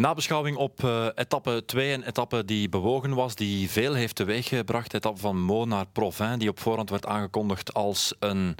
Nabeschouwing op uh, etappe 2, een etappe die bewogen was, die veel heeft teweeggebracht. De etappe van Mo naar Provins, die op voorhand werd aangekondigd als een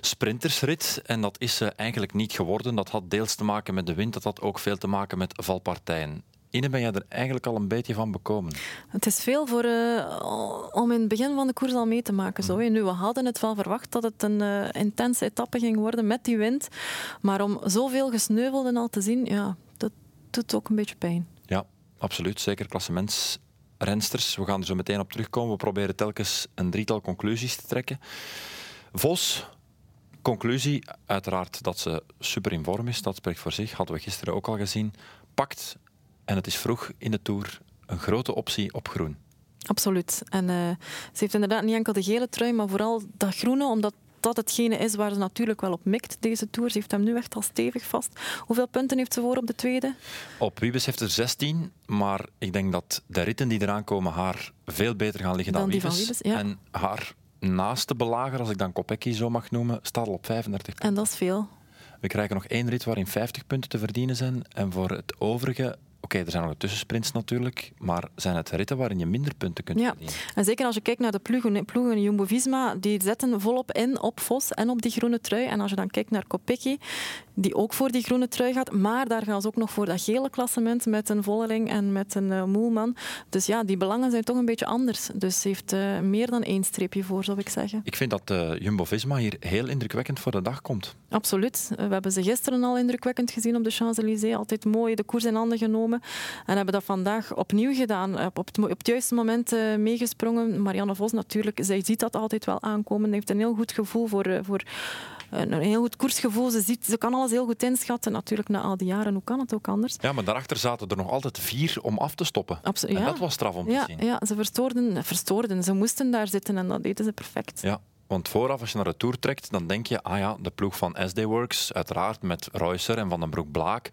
sprintersrit. En dat is ze eigenlijk niet geworden. Dat had deels te maken met de wind, dat had ook veel te maken met valpartijen. Ine, ben jij er eigenlijk al een beetje van bekomen? Het is veel voor, uh, om in het begin van de koers al mee te maken. Zo. Mhm. Nu, we hadden het wel verwacht dat het een uh, intense etappe ging worden met die wind. Maar om zoveel gesneuvelden al te zien, ja, doet ook een beetje pijn. Ja, absoluut. Zeker klassementsrensters. We gaan er zo meteen op terugkomen. We proberen telkens een drietal conclusies te trekken. Vos, conclusie, uiteraard dat ze super in vorm is. Dat spreekt voor zich. Hadden we gisteren ook al gezien. Pakt en het is vroeg in de Tour een grote optie op groen. Absoluut. En uh, ze heeft inderdaad niet enkel de gele trui, maar vooral dat groene, omdat dat hetgene is waar ze natuurlijk wel op mikt, deze Tour. Ze heeft hem nu echt al stevig vast. Hoeveel punten heeft ze voor op de tweede? Op Wiebes heeft ze 16, maar ik denk dat de ritten die eraan komen haar veel beter gaan liggen dan, dan Wiebes. Wiebes ja. En haar naaste belager, als ik dan Kopecky zo mag noemen, staat al op 35 punten. En dat is veel. We krijgen nog één rit waarin 50 punten te verdienen zijn. En voor het overige Oké, er zijn nog de tussensprints natuurlijk, maar zijn het ritten waarin je minder punten kunt ja. verdienen? En zeker als je kijkt naar de ploegen, ploegen Jumbo-Visma, die zetten volop in op Vos en op die groene trui. En als je dan kijkt naar Kopecky, die ook voor die groene trui gaat, maar daar gaan ze ook nog voor dat gele klassement met een Vollering en met een uh, Moelman. Dus ja, die belangen zijn toch een beetje anders. Dus ze heeft uh, meer dan één streepje voor, zou ik zeggen. Ik vind dat uh, Jumbo-Visma hier heel indrukwekkend voor de dag komt. Absoluut. We hebben ze gisteren al indrukwekkend gezien op de Champs-Élysées. Altijd mooi de koers in handen genomen. En hebben dat vandaag opnieuw gedaan. Op het, op het juiste moment meegesprongen. Marianne Vos natuurlijk, zij ziet dat altijd wel aankomen. heeft een heel goed gevoel voor... voor een heel goed koersgevoel. Ze, ziet, ze kan alles heel goed inschatten. Natuurlijk, na al die jaren, hoe kan het ook anders? Ja, maar daarachter zaten er nog altijd vier om af te stoppen. Absoluut, en dat was straf om te zien. Ja, ze verstoorden, verstoorden. Ze moesten daar zitten en dat deden ze perfect. Ja, want vooraf, als je naar de Tour trekt, dan denk je, ah ja, de ploeg van SD Works, uiteraard met Reusser en Van den Broek-Blaak.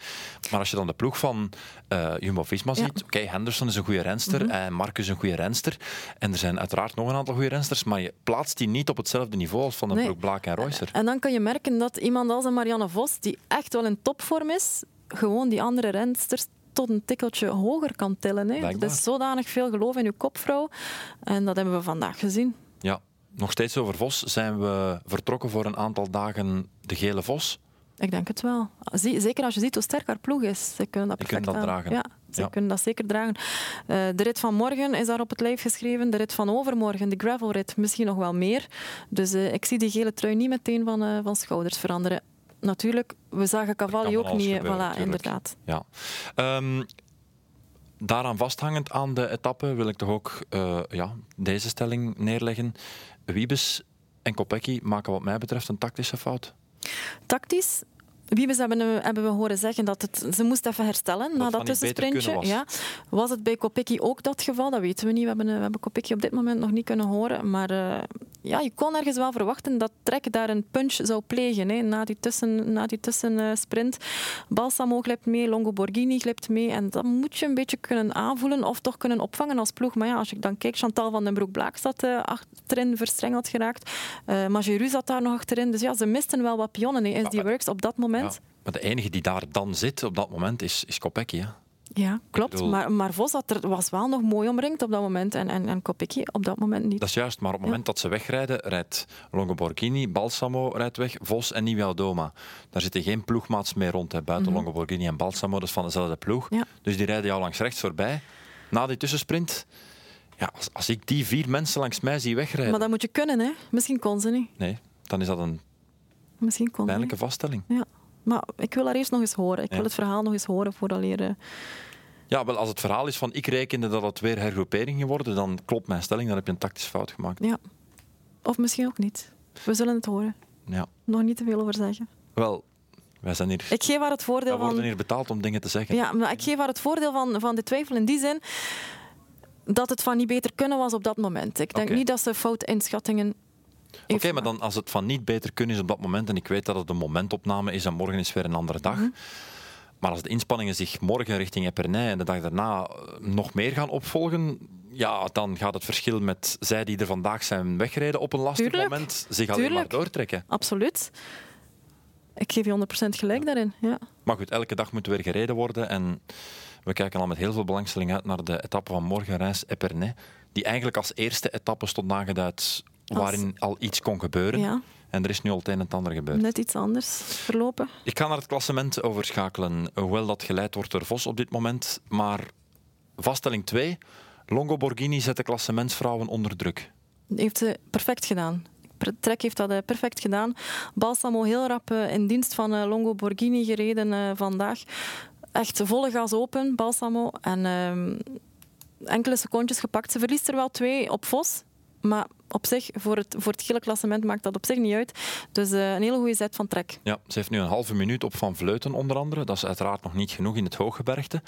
Maar als je dan de ploeg van uh, Jumbo-Visma ziet, oké, Henderson is een goede renster mm en Marcus een goede renster. En er zijn uiteraard nog een aantal goede rensters, maar je plaatst die niet op hetzelfde niveau als Van den nee. Broek-Blaak en Reusser. En dan kan je merken dat iemand als een Marianne Vos, die echt wel in topvorm is, gewoon die andere rensters tot een tikkeltje hoger kan tillen. Hè. Er is zodanig veel geloof in uw kopvrouw. En dat hebben we vandaag gezien. Ja, nog steeds over Vos. Zijn we vertrokken voor een aantal dagen de gele Vos? Ik denk het wel. Zeker als je ziet hoe sterk haar ploeg is. Ze kunnen dat perfect dat dragen. Ja, ze kunnen dat zeker dragen. Uh, de rit van morgen is daar op het lijf geschreven. De rit van overmorgen, de gravelrit, misschien nog wel meer. Dus uh, ik zie die gele trui niet meteen van, uh, van schouders veranderen. Natuurlijk, we zagen Cavalli ook niet. Gebeuren, voilà, inderdaad. Ja. Um, daaraan vasthangend aan de etappe wil ik toch ook ja, deze stelling neerleggen. Wiebes en Kopecky maken wat mij betreft een tactische fout. Tactisch Wiebes hebben, hebben we horen zeggen dat het, ze moest even herstellen dat na dat tussensprintje. Was. Ja. was het bij Kopecky ook dat geval? Dat weten we niet. We hebben, we hebben Kopecky op dit moment nog niet kunnen horen. Maar uh, ja, je kon ergens wel verwachten dat Trek daar een punch zou plegen hè, na die, tussen, na die tussensprint. Balsamo glipt mee, Longo Borghini glipt mee. En dat moet je een beetje kunnen aanvoelen of toch kunnen opvangen als ploeg. Maar ja, als ik dan kijk, Chantal van den Broek-Blaak zat uh, achterin verstrengeld geraakt. Uh, Majeru zat daar nog achterin. Dus ja, ze misten wel wat pionnen in SD Works op dat moment. Ja, maar de enige die daar dan zit op dat moment is, is Kopecky. Hè? Ja, klopt. Maar, maar Vos had er, was wel nog mooi omringd op dat moment en, en, en Kopecky op dat moment niet. Dat is juist, maar op het moment dat ze wegrijden, rijdt Longoborghini, Balsamo rijdt weg, Vos en Nieuwe Doma. Daar zitten geen ploegmaats meer rond, hè, buiten mm Longoborghini en Balsamo, dat is van dezelfde ploeg. Dus die rijden jou langs rechts voorbij. Na die tussensprint, ja, als, als ik die vier mensen langs mij zie wegrijden... Maar dat moet je kunnen, hè? Misschien kon ze niet. Nee, dan is dat een Misschien kon pijnlijke vaststelling. Ja. Maar ik wil haar eerst nog eens horen. Ik wil het verhaal nog eens horen voordat leren. Ja, wel als het verhaal is van ik rekende dat het weer hergroepering geworden, dan klopt mijn stelling, dan heb je een tactische fout gemaakt. Ja. Of misschien ook niet. We zullen het horen. Ja. Nog niet te veel over zeggen. Wel, wij zijn hier. Ik geef haar het voordeel wij worden van. hier betaald om dingen te zeggen. Ja, maar ik geef haar het voordeel van, van de twijfel in die zin dat het van niet beter kunnen was op dat moment. Ik denk niet dat ze fout inschattingen Oké, maar dan als het van niet beter kunnen is op dat moment, en ik weet dat het een momentopname is en morgen is weer een andere dag. Mhm. Maar als de inspanningen zich morgen richting Epernay en de dag daarna eh, nog meer gaan opvolgen, ja, dan gaat het verschil met zij die er vandaag zijn weggereden op een lastig moment zich alleen maar doortrekken. Absoluut. Ik geef je 100% gelijk daarin. Ja. Maar goed, elke dag moet weer gereden worden en We kijken al met heel veel belangstelling uit naar de etappe van morgen, Reims-Epernay. Die eigenlijk als eerste etappe stond aangeduid waarin al iets kon gebeuren. Ja, En er is nu al het een en het ander gebeurd. net iets anders verlopen. Ik ga naar het klassement overschakelen, hoewel dat geleid wordt door Vos op dit moment. Maar vaststelling 2, Longo Borghini zet de klassementsvrouwen onder druk. Heeft ze perfect gedaan. Trek heeft dat eh, perfect gedaan. Balsamo heel rap eh, in dienst van eh, Longo Borghini gereden vandaag. Echt volle gas open, Balsamo. En ehm, enkele secondjes gepakt. Ze verliest er wel twee op Vos. Maar op zich, voor het, voor het gele klassement maakt dat op zich niet uit. Dus eh, een hele goede zet van Trek. Ja, ze heeft nu een halve minuut op Van Vleuten onder andere. Dat is uiteraard nog niet genoeg in het hooggebergte.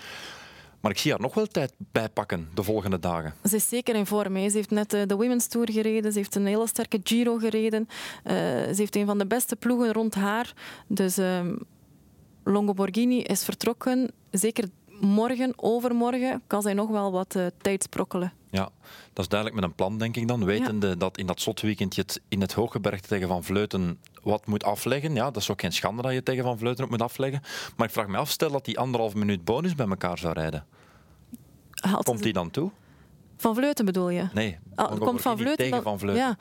Maar ik zie haar nog wel tijd bijpakken de volgende dagen. Ze is zeker in vorm. Ze heeft net eh, de Women's Tour gereden. Ze heeft een hele sterke Giro gereden. Eh, ze heeft een van de beste ploegen rond haar. Dus ehm, Longo Borghini is vertrokken. Zeker morgen, overmorgen, kan zij nog wel wat tijd sprokkelen. Ja, dat is duidelijk met een plan, denk ik dan. Wetende dat in dat slotweekend je het in het hooggebergte tegen Van Vleuten wat moet afleggen. Ja, dat is ook geen schande dat je tegen Van Vleuten ook moet afleggen. Maar ik vraag me af, stel dat die anderhalf minuut bonus bij elkaar zou rijden. Komt die dan toe? Van Vleuten bedoel je? Nee, Ah, Longo komt Van Vleuten tegen Van Vleuten. Ja.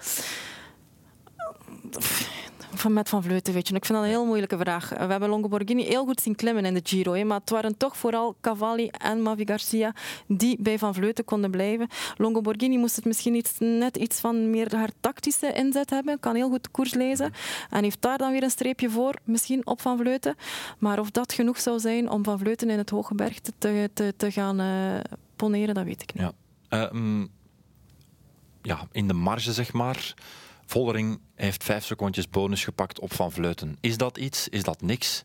Van met Van Vleuten, weet je. Ik vind dat een heel moeilijke vraag. We hebben Longo Borghini heel goed zien klimmen in de Giro. Hè, maar het waren toch vooral Cavalli en Mavi Garcia die bij Van Vleuten konden blijven. Longo Borghini moest het misschien iets, net iets van meer haar tactische inzet hebben. Kan heel goed de koers lezen. En heeft daar dan weer een streepje voor, misschien op Van Vleuten. Maar of dat genoeg zou zijn om Van Vleuten in het Hooggebergte te, te, te gaan eh, poneren, dat weet ik niet. Ja. Eh, mm, ja, in de marge zeg maar. Vollering heeft vijf secondjes bonus gepakt op Van Vleuten. Is dat iets? Is dat niks?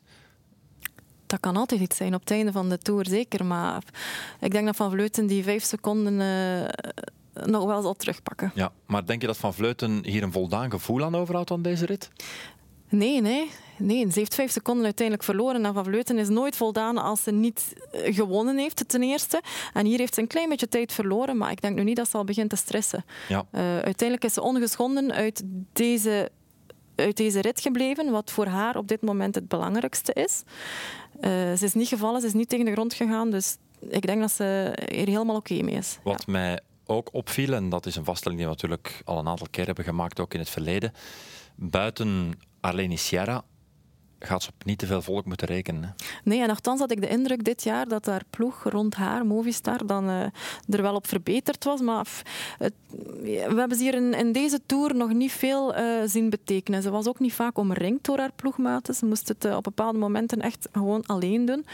Dat kan altijd iets zijn op het einde van de Tour, zeker. Maar ik denk dat Van Vleuten die vijf seconden eh, nog wel zal terugpakken. Ja, maar denk je dat Van Vleuten hier een voldaan gevoel aan overhoudt aan deze rit? Nee, nee. Nee, ze heeft vijf seconden uiteindelijk verloren. En Van Vleuten is nooit voldaan als ze niet eh, gewonnen heeft, ten eerste. En hier heeft ze een klein beetje tijd verloren. Maar ik denk nu niet dat ze al begint te stressen. Ja. Eh, uiteindelijk is ze ongeschonden uit deze, uit deze rit gebleven. Wat voor haar op dit moment het belangrijkste is. Eh, ze is niet gevallen, ze is niet tegen de grond gegaan. Dus ik denk dat ze hier helemaal oké mee is. Wat mij ook opviel, en dat is een vaststelling die we natuurlijk al een aantal keer hebben gemaakt, ook in het verleden. Buiten Arlene Sierra gaat ze op niet te veel volk moeten rekenen. Nee, en nogthans had ik de indruk dit jaar dat haar ploeg rond haar, Movistar, dan eh, er wel op verbeterd was. Maar we hebben ze hier in, deze Tour nog niet veel eh, zien betekenen. Ze was ook niet vaak omringd door haar ploegmaten. Ze moest het eh, op bepaalde momenten echt gewoon alleen doen.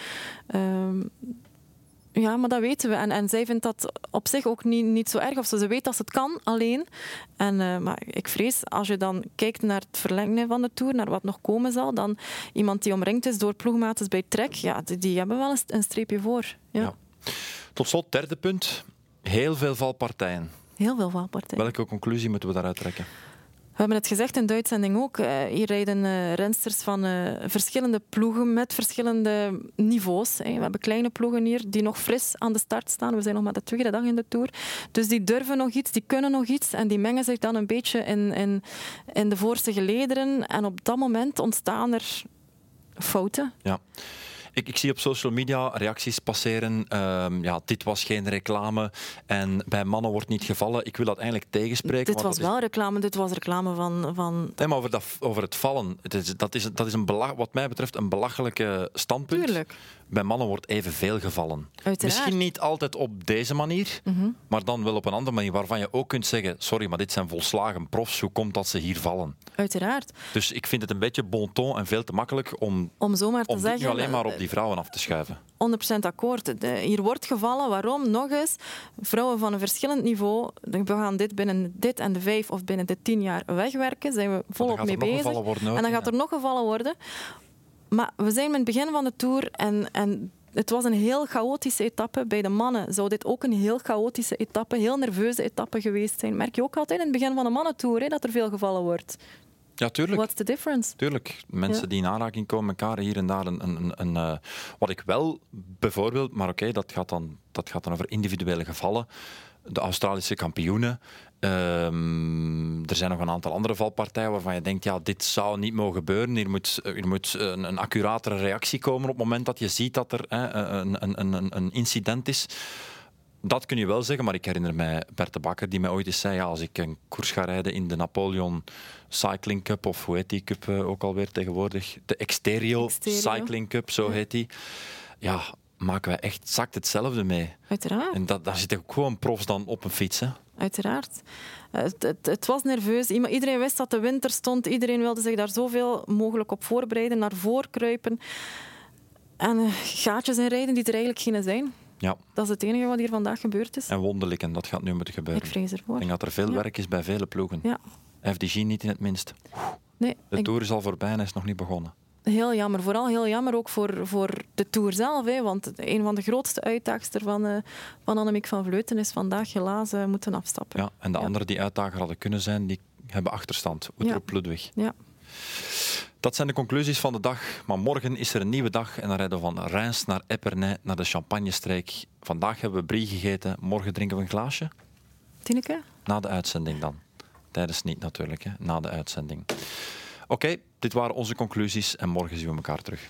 Ja, maar dat weten we. En, en zij vindt dat op zich ook niet, niet zo erg. Of ze, ze weet dat ze het kan, alleen. En, eh, maar ik vrees, als je dan kijkt naar het verlengen van de Tour, naar wat nog komen zal, dan iemand die omringd is door ploegmates bij Trek, ja, die, die hebben wel een, een streepje voor. Ja. Ja. Tot slot, derde punt. Heel veel valpartijen. Heel veel valpartijen. Welke conclusie moeten we daaruit trekken? We hebben het gezegd in de uitzending ook. eh, hier rijden eh, rensters van eh, verschillende ploegen met verschillende niveaus. We hebben kleine ploegen hier die nog fris aan de start staan. We zijn nog maar de tweede dag in de Tour. Dus die durven nog iets, die kunnen nog iets. En die mengen zich dan een beetje in, in, in de voorste gelederen. En op dat moment ontstaan er fouten. Ja. Ik, ik zie op social media reacties passeren. ehm, ja, dit was geen reclame en bij mannen wordt niet gevallen. Ik wil dat eigenlijk tegenspreken. dit was is- wel reclame. Dit was reclame van... van Nee, maar over, dat, over het vallen. Het is, dat is, dat is een wat mij betreft een belachelijke standpunt. Tuurlijk. Bij mannen wordt evenveel gevallen. Uiteraard. Misschien niet altijd op deze manier, Mhm. maar dan wel op een andere manier waarvan je ook kunt zeggen: sorry, maar dit zijn volslagen profs. Hoe komt dat ze hier vallen? Uiteraard. Dus ik vind het een beetje bon ton en veel te makkelijk om, Om zomaar te om zeggen... nu alleen maar op eh, die vrouwen af te schuiven. 100% akkoord. Hier wordt gevallen. Waarom? Nog eens, vrouwen van een verschillend niveau. We gaan dit binnen dit en de vijf of binnen de tien jaar wegwerken. Zijn we volop mee bezig. worden en dan gaat er nog gevallen worden. Maar we zijn met het begin van de Tour en, en het was een heel chaotische etappe. Bij de mannen zou dit ook een heel chaotische etappe, heel nerveuze etappe geweest zijn. Merk je ook altijd in het begin van de mannentour hè, dat er veel gevallen wordt. Ja, tuurlijk. What's the difference? Tuurlijk, mensen Ja. die in aanraking komen elkaar hier en daar. Een, een, een, eh, wat ik wel bijvoorbeeld, maar oké, dat, gaat dan, dat gaat dan over individuele gevallen. De Australische kampioenen. Ehm, er zijn nog een aantal andere valpartijen waarvan je denkt, ja, dit zou niet mogen gebeuren. Hier moet, er moet een, een accuratere reactie komen op het moment dat je ziet dat er hè, een, een, een incident is. Dat kun je wel zeggen, maar ik herinner mij Bert de Bakker die mij ooit eens zei, ja, als ik een koers ga rijden in de Napoleon Cycling Cup, of hoe heet die cup eh, ook alweer tegenwoordig? De Exterio, Exterio. Cycling Cup, zo heet die. Ja, maken wij echt exact hetzelfde mee. Uiteraard. En dat, daar zitten ook gewoon profs dan op een fiets. Hè? Uiteraard. Eh, Het, het, het was nerveus. Iedereen wist dat de winter stond. Iedereen wilde zich daar zoveel mogelijk op voorbereiden, naar voren kruipen. En eh, gaatjes inrijden die er eigenlijk geen zijn. Ja, Dat is het enige wat hier vandaag gebeurd is. en wonderlijken, dat gaat nu moeten gebeuren. Ik vrees Ik ervoor. denk dat er veel Ja. werk is bij vele ploegen. Ja. FDG niet in het minst. Nee, De ik- Tour is al voorbij en hij is nog niet begonnen. heel jammer. Vooral heel jammer ook voor, voor de Tour zelf. Hè, want een van de grootste uitdagers van, eh, van Annemiek van Vleuten is vandaag helaas eh, moeten afstappen. Ja, en de Ja. anderen die uitdager hadden kunnen zijn, die hebben achterstand. Oetrop Ludwig. Ja. Dat zijn de conclusies van de dag. Maar morgen is er een nieuwe dag en dan rijden we van Reims naar Epernay, naar de Champagnestreek. Vandaag hebben we brie gegeten, morgen drinken we een glaasje. Tineke? Na de uitzending dan. Tijdens niet natuurlijk, hè. na de uitzending. Oké, dit waren onze conclusies en morgen zien we elkaar terug.